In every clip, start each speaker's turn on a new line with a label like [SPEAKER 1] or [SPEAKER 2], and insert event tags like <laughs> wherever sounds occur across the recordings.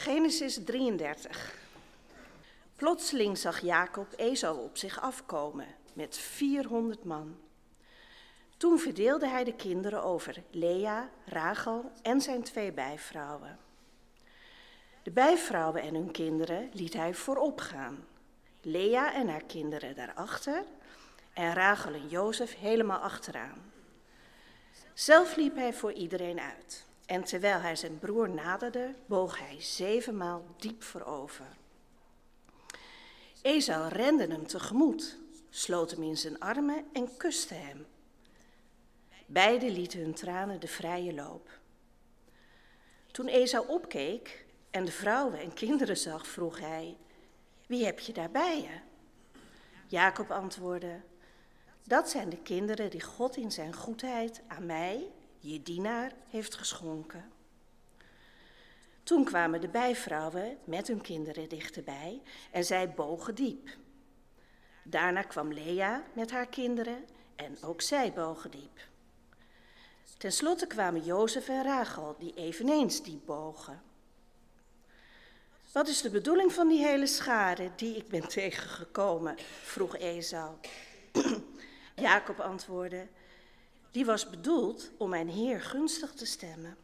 [SPEAKER 1] Genesis 33. Plotseling zag Jacob Esau op zich afkomen met 400 man. Toen verdeelde hij de kinderen over Lea, Rachel en zijn twee bijvrouwen. De bijvrouwen en hun kinderen liet hij voorop gaan. Lea en haar kinderen daarachter en Rachel en Jozef helemaal achteraan. Zelf liep hij voor iedereen uit. En terwijl hij zijn broer naderde, boog hij zevenmaal diep voorover. Esau rende hem tegemoet, sloot hem in zijn armen en kuste hem. Beiden lieten hun tranen de vrije loop. Toen Esau opkeek en de vrouwen en kinderen zag, vroeg hij: Wie heb je daar bij je? Jacob antwoordde: Dat zijn de kinderen die God in zijn goedheid aan mij, je dienaar, heeft geschonken. Toen kwamen de bijvrouwen met hun kinderen dichterbij en zij bogen diep. Daarna kwam Lea met haar kinderen en ook zij bogen diep. Ten slotte kwamen Jozef en Rachel, die eveneens diep bogen. Wat is de bedoeling van die hele schade die ik ben <laughs> tegengekomen? vroeg Esau. <clears throat> Jacob antwoordde: Die was bedoeld om mijn Heer gunstig te stemmen.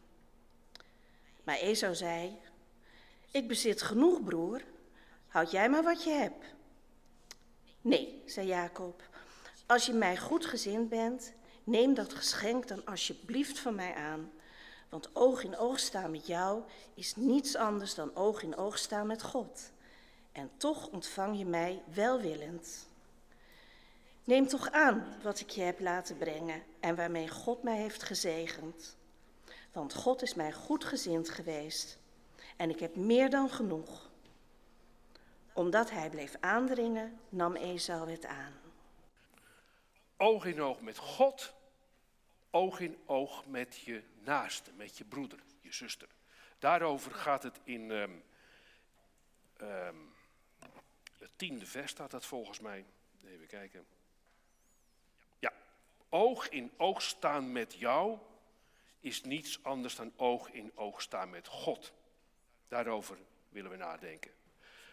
[SPEAKER 1] Maar Esau zei: Ik bezit genoeg, broer. Houd jij maar wat je hebt. Nee, zei Jacob. Als je mij goed gezind bent, neem dat geschenk dan alsjeblieft van mij aan. Want oog in oog staan met jou is niets anders dan oog in oog staan met God. En toch ontvang je mij welwillend. Neem toch aan wat ik je heb laten brengen en waarmee God mij heeft gezegend. Want God is mij goedgezind geweest en ik heb meer dan genoeg. Omdat hij bleef aandringen, nam Esau het aan.
[SPEAKER 2] Oog in oog met God, oog in oog met je naaste, met je broeder, je zuster. Daarover gaat het in um, um, het tiende vers, staat dat volgens mij. Even kijken. Oog in oog staan met jou is niets anders dan oog in oog staan met God. Daarover willen we nadenken.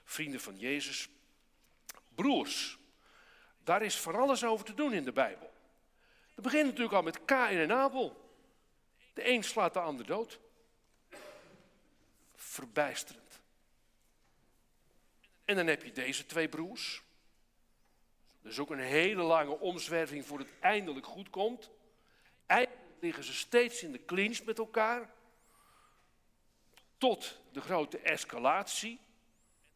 [SPEAKER 2] Vrienden van Jezus, broers, daar is van alles over te doen in de Bijbel. Het begint natuurlijk al met Kain en Abel. De een slaat de ander dood. Verbijsterend. En dan heb je deze twee broers. Dus ook een hele lange omzwerving voor het eindelijk goed komt. Eindelijk liggen ze steeds in de clinch met elkaar. Tot de grote escalatie.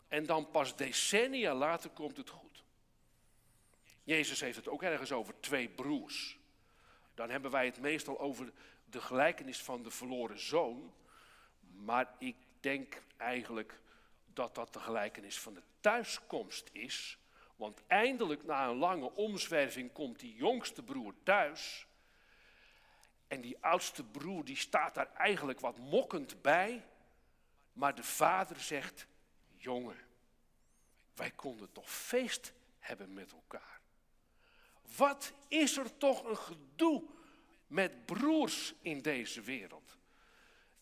[SPEAKER 2] En dan pas decennia later komt het goed. Jezus heeft het ook ergens over twee broers. Dan hebben wij het meestal over de gelijkenis van de verloren zoon. Maar ik denk eigenlijk dat dat de gelijkenis van de thuiskomst is. Want eindelijk na een lange omzwerving komt die jongste broer thuis. En die oudste broer die staat daar eigenlijk wat mokkend bij. Maar de vader zegt, jongen, wij konden toch feest hebben met elkaar. Wat is er toch een gedoe met broers in deze wereld?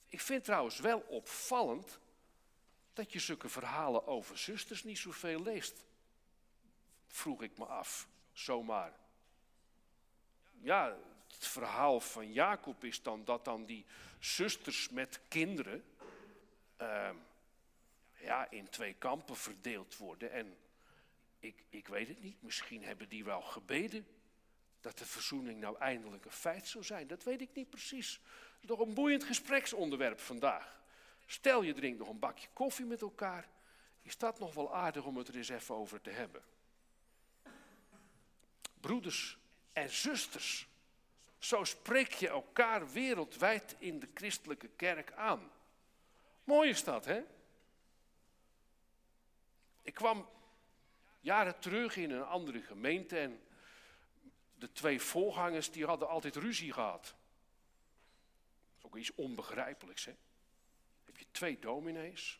[SPEAKER 2] Ik vind trouwens wel opvallend dat je zulke verhalen over zusters niet zoveel leest. Vroeg ik me af, zomaar. Ja, het verhaal van Jacob is dan dat dan die zusters met kinderen uh, ja, in twee kampen verdeeld worden. En ik, ik weet het niet, misschien hebben die wel gebeden dat de verzoening nou eindelijk een feit zou zijn. Dat weet ik niet precies. Dat is toch een boeiend gespreksonderwerp vandaag. Stel je drinkt nog een bakje koffie met elkaar. Is dat nog wel aardig om het er eens even over te hebben? Broeders en zusters, zo spreek je elkaar wereldwijd in de christelijke kerk aan. Mooi is dat, hè? Ik kwam jaren terug in een andere gemeente en de twee voorgangers die hadden altijd ruzie gehad. Dat is ook iets onbegrijpelijks, hè? Heb je twee dominees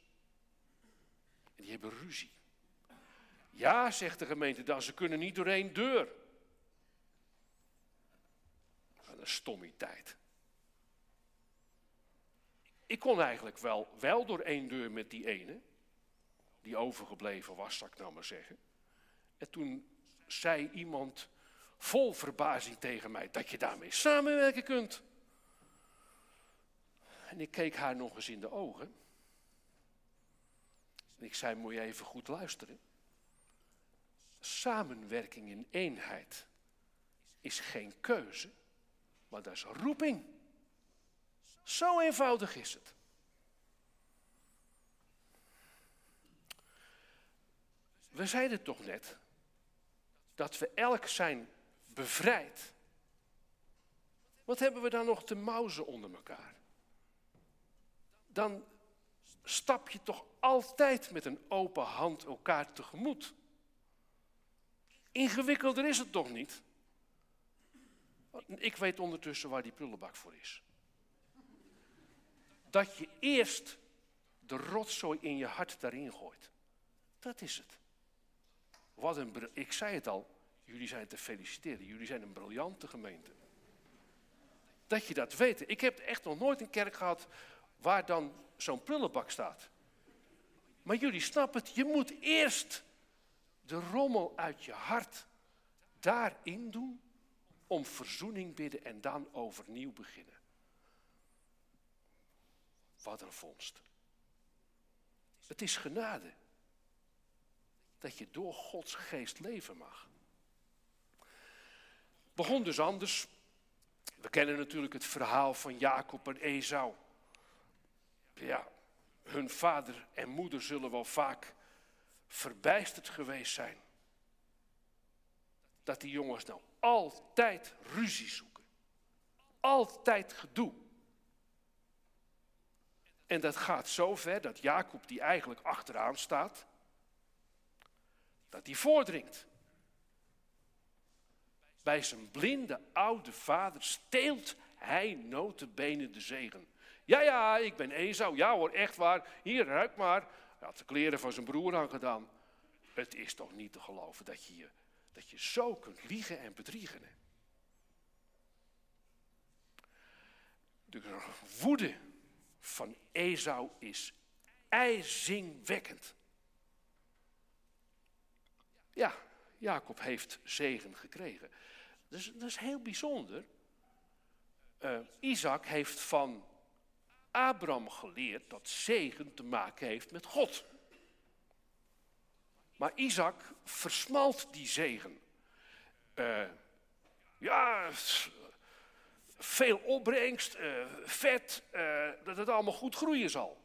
[SPEAKER 2] en die hebben ruzie. Ja, zegt de gemeente dan, ze kunnen niet door één deur. Wat een stommiteit. Ik kon eigenlijk wel, wel door één deur met die ene, die overgebleven was, zal ik nou maar zeggen. En toen zei iemand vol verbazing tegen mij dat je daarmee samenwerken kunt. En ik keek haar nog eens in de ogen. En ik zei, moet je even goed luisteren. Samenwerking in eenheid is geen keuze, maar dat is roeping. Zo eenvoudig is het. We zeiden toch net dat we elk zijn bevrijd. Wat hebben we dan nog te mauzen onder elkaar? Dan stap je toch altijd met een open hand elkaar tegemoet. Ingewikkelder is het toch niet? Ik weet ondertussen waar die prullenbak voor is. Dat je eerst de rotzooi in je hart daarin gooit. Dat is het. Een, ik zei het al, jullie zijn te feliciteren. Jullie zijn een briljante gemeente. Dat je dat weet. Ik heb echt nog nooit een kerk gehad waar dan zo'n prullenbak staat. Maar jullie snappen het, je moet eerst de rommel uit je hart daarin doen om verzoening bidden en dan overnieuw beginnen. Wat een vondst. Het is genade dat je door Gods geest leven mag. Begon dus anders. We kennen natuurlijk het verhaal van Jacob en Esau. Ja, hun vader en moeder zullen wel vaak verbijsterd geweest zijn. Dat die jongens nou altijd ruzie zoeken. Altijd gedoe. En dat gaat zo ver dat Jacob, die eigenlijk achteraan staat, dat hij voordringt. Bij zijn blinde oude vader steelt hij notenbenen de zegen. Ja, ja, ik ben Esau. Ja hoor, echt waar. Hier, ruik maar. Hij had de kleren van zijn broer aangedaan. Het is toch niet te geloven dat je, dat je zo kunt liegen en bedriegen. De woede van Esau is ijzingwekkend. Ja, Jacob heeft zegen gekregen. Dat is heel bijzonder. Uh, Isaac heeft van Abraham geleerd dat zegen te maken heeft met God. Maar Isaac versmalt die zegen. Uh, ja, veel opbrengst, uh, vet, uh, dat het allemaal goed groeien zal.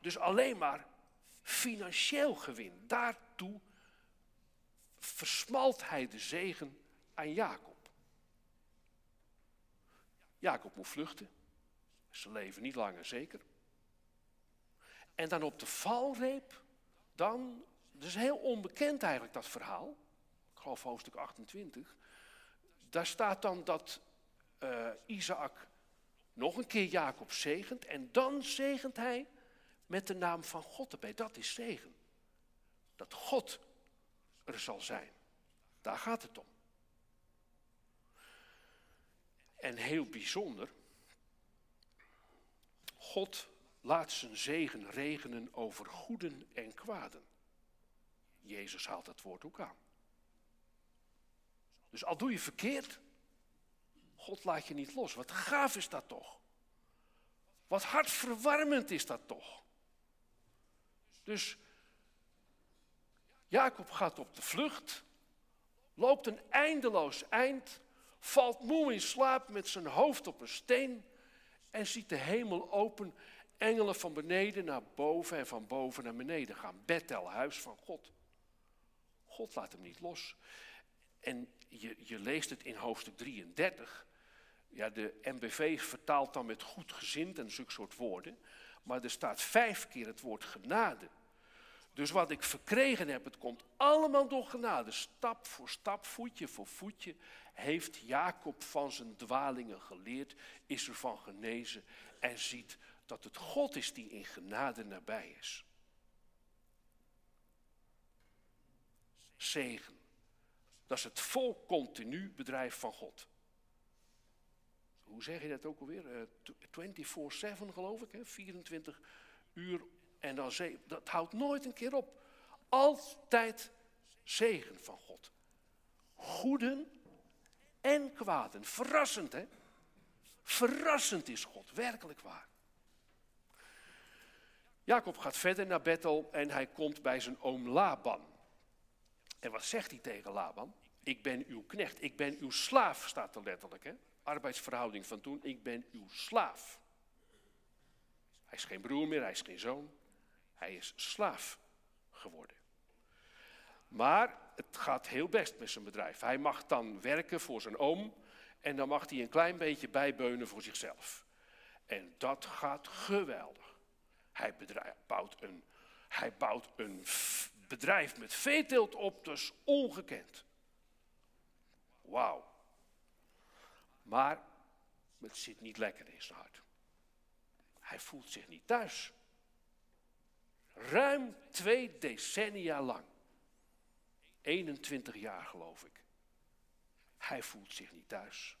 [SPEAKER 2] Dus alleen maar financieel gewin. Daartoe versmalt hij de zegen aan Jacob. Jacob moet vluchten. Ze leven niet langer zeker. En dan op de valreep, dan, is heel onbekend eigenlijk dat verhaal. Ik geloof hoofdstuk 28. Daar staat dan dat uh, Isaac nog een keer Jacob zegent. En dan zegent hij met de naam van God erbij. Dat is zegen. Dat God er zal zijn. Daar gaat het om. En heel bijzonder, God laat zijn zegen regenen over goeden en kwaden. Jezus haalt dat woord ook aan. Dus al doe je verkeerd, God laat je niet los. Wat gaaf is dat toch? Wat hartverwarmend is dat toch? Dus Jacob gaat op de vlucht, loopt een eindeloos eind, valt moe in slaap met zijn hoofd op een steen en ziet de hemel open, engelen van beneden naar boven en van boven naar beneden gaan. Bethel, huis van God. God laat hem niet los. En je, je leest het in hoofdstuk 33. Ja, de MBV vertaalt dan met goed gezind en zulke soort woorden. Maar er staat vijf keer het woord genade. Dus wat ik verkregen heb, het komt allemaal door genade. Stap voor stap, voetje voor voetje, heeft Jacob van zijn dwalingen geleerd, is ervan genezen en ziet dat het God is die in genade nabij is. Zegen. Dat is het vol continu bedrijf van God. hoe zeg je dat ook alweer? 24-7 geloof ik, hè? 24 uur en dan zegen. Dat houdt nooit een keer op. Altijd zegen van God. Goeden en kwaden. Verrassend, hè? Verrassend is God, werkelijk waar. Jacob gaat verder naar Bethel en hij komt bij zijn oom Laban. En wat zegt hij tegen Laban? Ik ben uw knecht, ik ben uw slaaf, staat er letterlijk. Hè? Arbeidsverhouding van toen, ik ben uw slaaf. Hij is geen broer meer, hij is geen zoon. Hij is slaaf geworden. Maar het gaat heel best met zijn bedrijf. Hij mag dan werken voor zijn oom en dan mag hij een klein beetje bijbeunen voor zichzelf. En dat gaat geweldig. Hij bouwt een, hij bouwt een bedrijf met veeteelt op, dus ongekend. Wauw. Maar het zit niet lekker in zijn hart. Hij voelt zich niet thuis. Ruim twee decennia lang. 21 jaar geloof ik. Hij voelt zich niet thuis.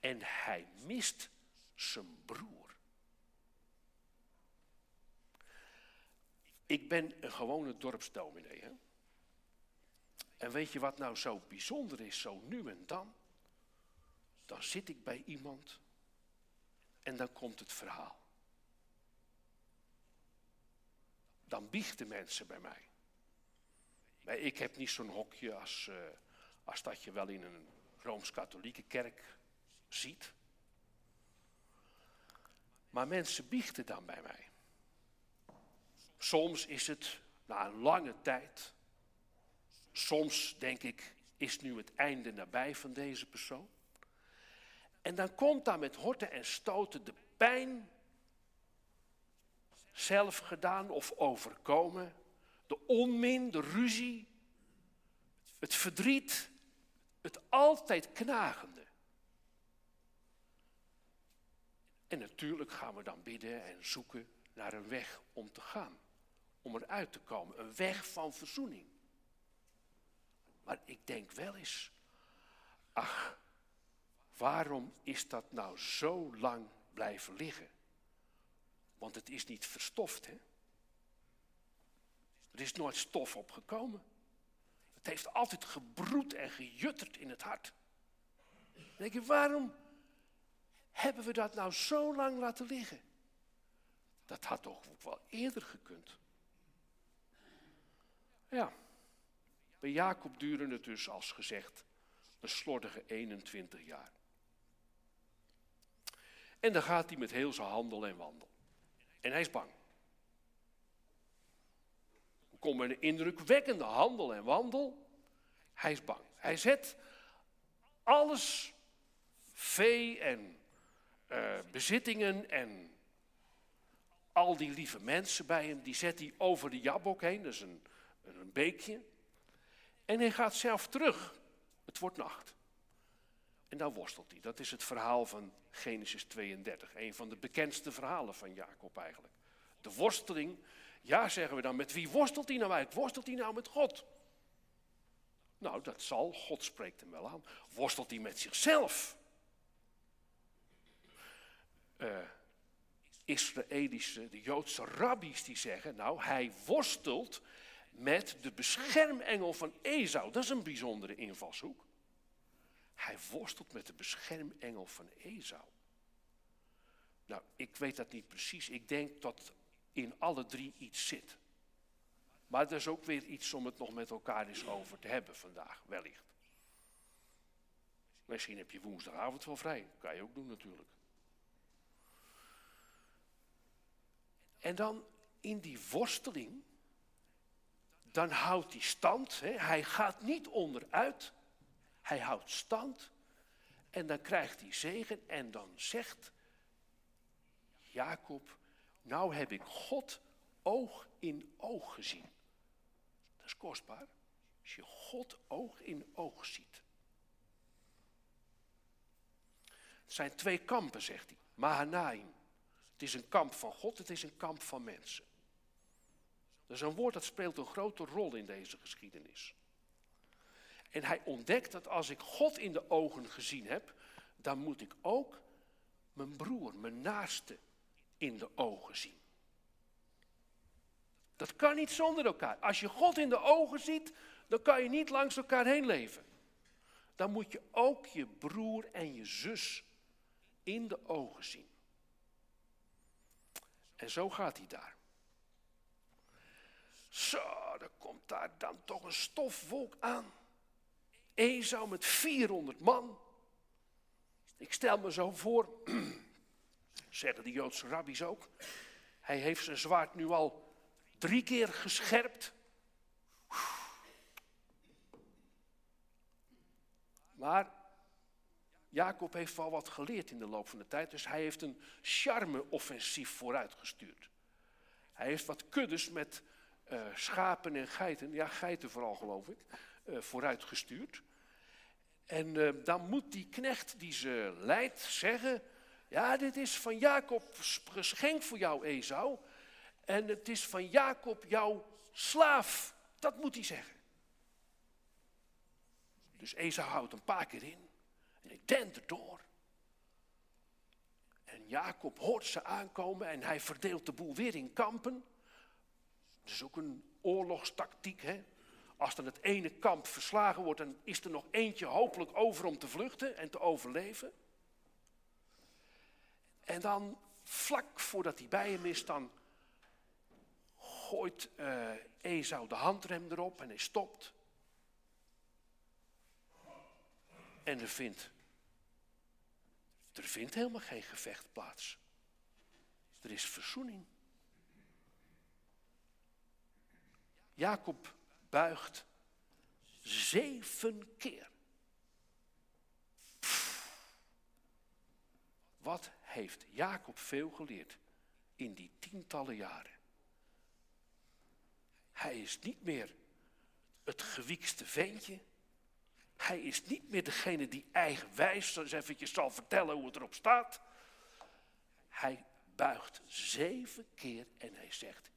[SPEAKER 2] En hij mist zijn broer. Ik ben een gewone dorpsdominee. Hè? En weet je wat nou zo bijzonder is, zo nu en dan? Dan zit ik bij iemand en dan komt het verhaal. Dan biechten mensen bij mij. Maar ik heb niet zo'n hokje als, uh, als dat je wel in een Rooms-Katholieke kerk ziet. Maar mensen biechten dan bij mij. Soms is het na een lange tijd. Soms denk ik, is nu het einde nabij van deze persoon. En dan komt daar met horten en stoten de pijn, zelf gedaan of overkomen, de onmin, de ruzie, het verdriet, het altijd knagende. En natuurlijk gaan we dan bidden en zoeken naar een weg om te gaan om eruit te komen. Een weg van verzoening. Maar ik denk wel eens, ach, waarom is dat nou zo lang blijven liggen? Want het is niet verstoft, hè? Er is nooit stof opgekomen. Het heeft altijd gebroed en gejutterd in het hart. Denk je, waarom hebben we dat nou zo lang laten liggen? Dat had toch ook wel eerder gekund. Ja, bij Jacob duurde het dus, als gezegd, een slordige 21 jaar. En dan gaat hij met heel zijn handel en wandel. En hij is bang. Er komt een indrukwekkende handel en wandel. Hij is bang. Hij zet alles, vee en uh, bezittingen en al die lieve mensen bij hem, die zet hij over de Jabok heen. Dat is een, een beekje. En hij gaat zelf terug. Het wordt nacht. En dan worstelt hij. Dat is het verhaal van Genesis 32. Een van de bekendste verhalen van Jacob eigenlijk. De worsteling. Ja, zeggen we dan, met wie worstelt hij nou eigenlijk? Worstelt hij nou met God? Nou, dat zal. God spreekt hem wel aan. Worstelt hij met zichzelf? Uh, Israëlische, de Joodse rabbies die zeggen, nou, hij worstelt met de beschermengel van Esau. Dat is een bijzondere invalshoek. Hij worstelt met de beschermengel van Esau. Nou, ik weet dat niet precies. Ik denk dat in alle drie iets zit. Maar er is ook weer iets om het nog met elkaar eens over te hebben vandaag, wellicht. Misschien heb je woensdagavond wel vrij. Kan je ook doen natuurlijk. En dan in die worsteling dan houdt hij stand. Hè? Hij gaat niet onderuit. Hij houdt stand. En dan krijgt hij zegen. En dan zegt Jacob, nou heb ik God oog in oog gezien. Dat is kostbaar. Als je God oog in oog ziet. Het zijn twee kampen, zegt hij. Mahanaim. Het is een kamp van God, het is een kamp van mensen. Is een woord dat speelt een grote rol in deze geschiedenis. En hij ontdekt dat als ik God in de ogen gezien heb, dan moet ik ook mijn broer, mijn naaste, in de ogen zien. Dat kan niet zonder elkaar. Als je God in de ogen ziet, dan kan je niet langs elkaar heen leven. Dan moet je ook je broer en je zus in de ogen zien. En zo gaat hij daar. Zo, er komt daar dan toch een stofwolk aan. Esau met 400 man. Ik stel me zo voor, <clears throat> zeggen de Joodse rabbies ook. Hij heeft zijn zwaard nu al drie keer gescherpt. Maar Jacob heeft wel wat geleerd in de loop van de tijd, dus hij heeft een charme-offensief vooruitgestuurd. Hij heeft wat kuddes met uh, schapen en geiten, ja geiten vooral geloof ik, uh, vooruitgestuurd. En uh, dan moet die knecht die ze leidt zeggen, ja dit is van Jacob geschenk voor jou Esau. En het is van Jacob jouw slaaf. Dat moet hij zeggen. Dus Esau houdt een paar keer in. En ik dent erdoor. En Jacob hoort ze aankomen en hij verdeelt de boel weer in kampen. Is ook een oorlogstactiek. Hè? Als dan het ene kamp verslagen wordt, dan is er nog eentje hopelijk over om te vluchten en te overleven. En dan, vlak voordat hij bij hem is, dan gooit uh, de handrem erop en hij stopt. En er vindt, er vindt helemaal geen gevecht plaats. Er is verzoening. Jacob buigt zeven keer. Wat heeft Jacob veel geleerd in die tientallen jaren? Hij is niet meer het gewiekste ventje. Hij is niet meer degene die eigenwijs eens eventjes zal vertellen hoe het erop staat. Hij buigt zeven keer en hij zegt,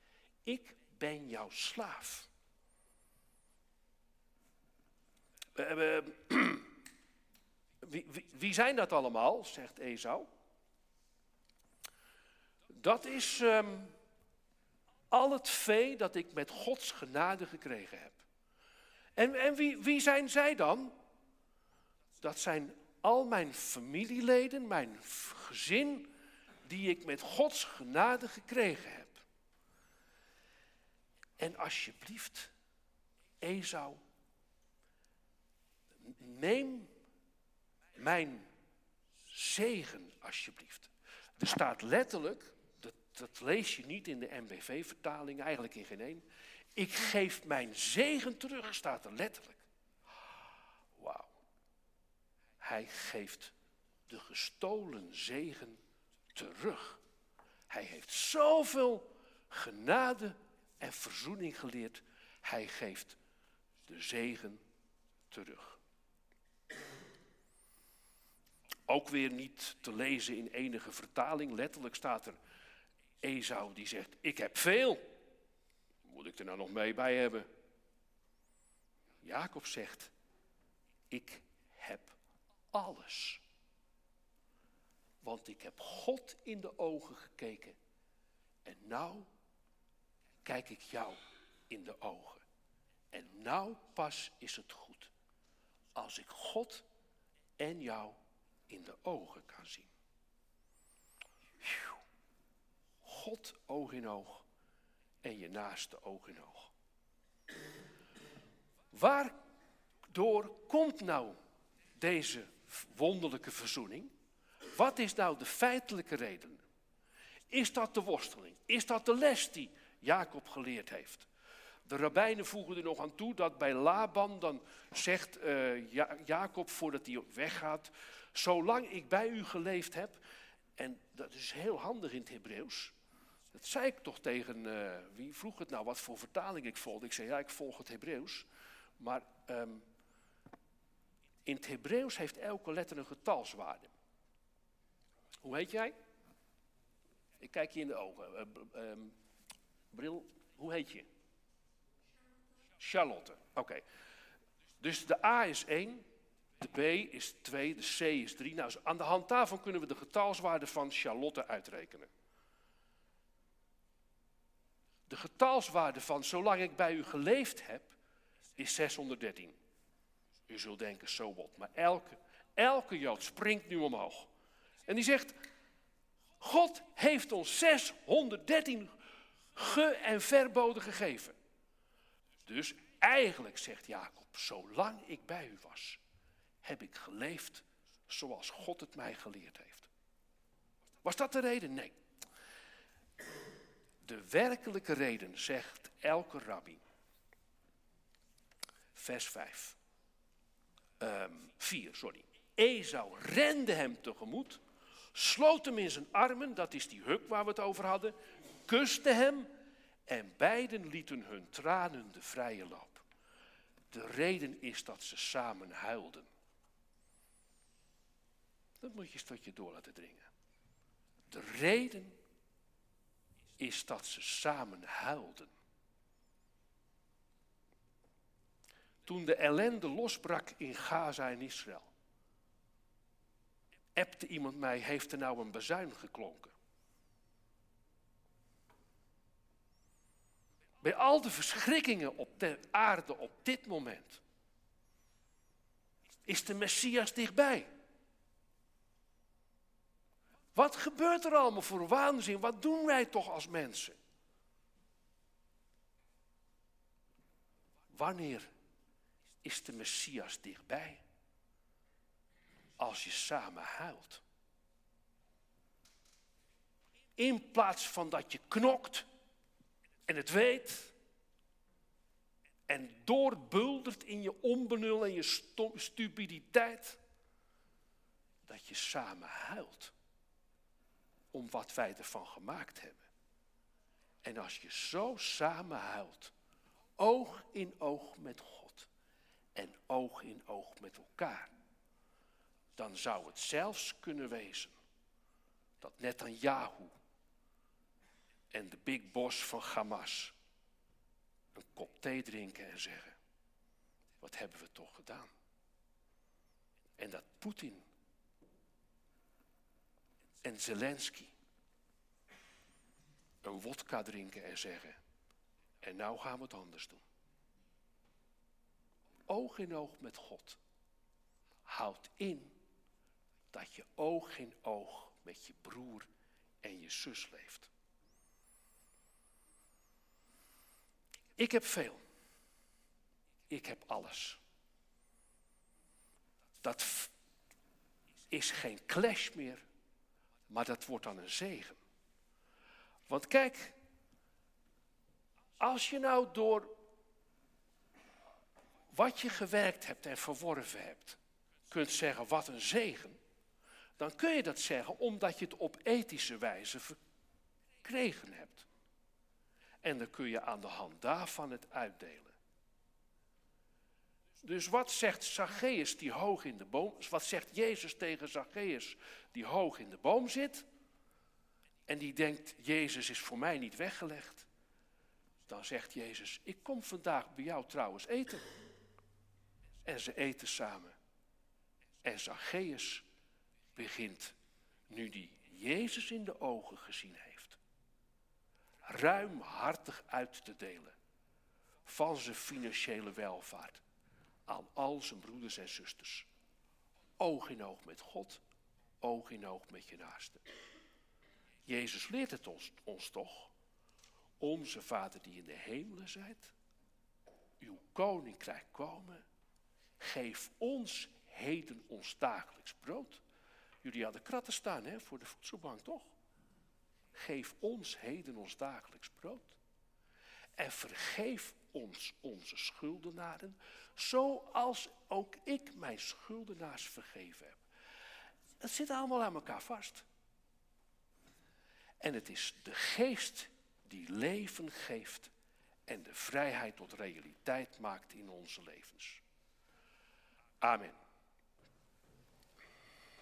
[SPEAKER 2] ik ben jouw slaaf. <clears throat> Wie, wie, wie, zijn dat allemaal, zegt Esau. Dat is um, al het vee dat ik met Gods genade gekregen heb. En, en wie, wie zijn zij dan? Dat zijn al mijn familieleden, mijn gezin, die ik met Gods genade gekregen heb. En alsjeblieft, Esau, neem mijn zegen alsjeblieft. Er staat letterlijk, dat, dat lees je niet in de MBV-vertaling, eigenlijk in geen één. Ik geef mijn zegen terug, staat er letterlijk. Wauw. Hij geeft de gestolen zegen terug. Hij heeft zoveel genade en verzoening geleerd. Hij geeft de zegen terug. Ook weer niet te lezen in enige vertaling. Letterlijk staat er Esau die zegt, ik heb veel. Moet ik er nou nog mee bij hebben? Jacob zegt, ik heb alles. Want ik heb God in de ogen gekeken. En nou kijk ik jou in de ogen. En nou pas is het goed. Als ik God en jou in de ogen kan zien. God oog in oog en je naaste oog in oog. Waardoor komt nou deze wonderlijke verzoening? Wat is nou de feitelijke reden? Is dat de worsteling? Is dat de les die Jacob geleerd heeft? De rabbijnen voegen er nog aan toe dat bij Laban dan zegt uh, Jacob voordat hij weggaat, zolang ik bij u geleefd heb, en dat is heel handig in het Hebreeuws, dat zei ik toch tegen, uh, wie vroeg het nou, wat voor vertaling ik volgde. Ik zei, ja, ik volg het Hebreeuws. Maar um, in het Hebreeuws heeft elke letter een getalswaarde. Hoe heet jij? Ik kijk je in de ogen. Uh, um, bril, hoe heet je? Charlotte. Oké. Dus de A is 1, De B is 2, de C is 3. Nou, aan de hand daarvan kunnen we de getalswaarde van Charlotte uitrekenen. De getalswaarde van zolang ik bij u geleefd heb, is 613. U zult denken, zo wat. Maar elke, elke Jood springt nu omhoog. En die zegt, God heeft ons 613 ge- en verboden gegeven. Dus eigenlijk, zegt Jacob, zolang ik bij u was, heb ik geleefd zoals God het mij geleerd heeft. Was dat de reden? Nee. De werkelijke reden, zegt elke rabbi. Vers 5. Ehm 4, sorry. Esau rende hem tegemoet, sloot hem in zijn armen, dat is die huk waar we het over hadden, kuste hem en beiden lieten hun tranen de vrije loop. De reden is dat ze samen huilden. Dat moet je tot je door laten dringen. De reden is dat ze samen huilden. Toen de ellende losbrak in Gaza en Israël, appte iemand mij, heeft er nou een bazuin geklonken? Bij al de verschrikkingen op de aarde op dit moment is de Messias dichtbij. Wat gebeurt er allemaal voor waanzin? Wat doen wij toch als mensen? Wanneer is de Messias dichtbij? Als je samen huilt. In plaats van dat je knokt en het weet en doorbuldert in je onbenul en je stupiditeit, dat je samen huilt om wat wij ervan gemaakt hebben. En als je zo samen huilt, oog in oog met God en oog in oog met elkaar, dan zou het zelfs kunnen wezen dat Netanyahu en de big boss van Hamas een kop thee drinken en zeggen, wat hebben we toch gedaan? En dat Poetin en Zelensky een wodka drinken en zeggen, en nou gaan we het anders doen. Oog in oog met God houdt in dat je oog in oog met je broer en je zus leeft. Ik heb veel. Ik heb alles. Dat is geen clash meer, maar dat wordt dan een zegen. Want kijk, als je nou door wat je gewerkt hebt en verworven hebt, kunt zeggen wat een zegen, dan kun je dat zeggen omdat je het op ethische wijze verkregen hebt. En dan kun je aan de hand daarvan het uitdelen. Dus wat zegt Zacchaeus die hoog in de boom, wat zegt Jezus tegen Zacchaeus die hoog in de boom zit en die denkt Jezus is voor mij niet weggelegd? Dan zegt Jezus, ik kom vandaag bij jou trouwens eten. En ze eten samen. En Zacchaeus begint, nu die Jezus in de ogen gezien heeft, ruimhartig uit te delen van zijn financiële welvaart aan al zijn broeders en zusters. Oog in oog met God, oog in oog met je naaste. Jezus leert het ons, toch. Onze Vader die in de hemelen zijt, uw koninkrijk komen. Geef ons heden ons dagelijks brood. Jullie hadden kratten staan hè, voor de voedselbank, toch? Geef ons heden ons dagelijks brood. En vergeef ons onze schuldenaren, zoals ook ik mijn schuldenaars vergeven heb. Het zit allemaal aan elkaar vast. En het is de geest die leven geeft en de vrijheid tot realiteit maakt in onze levens. Amen.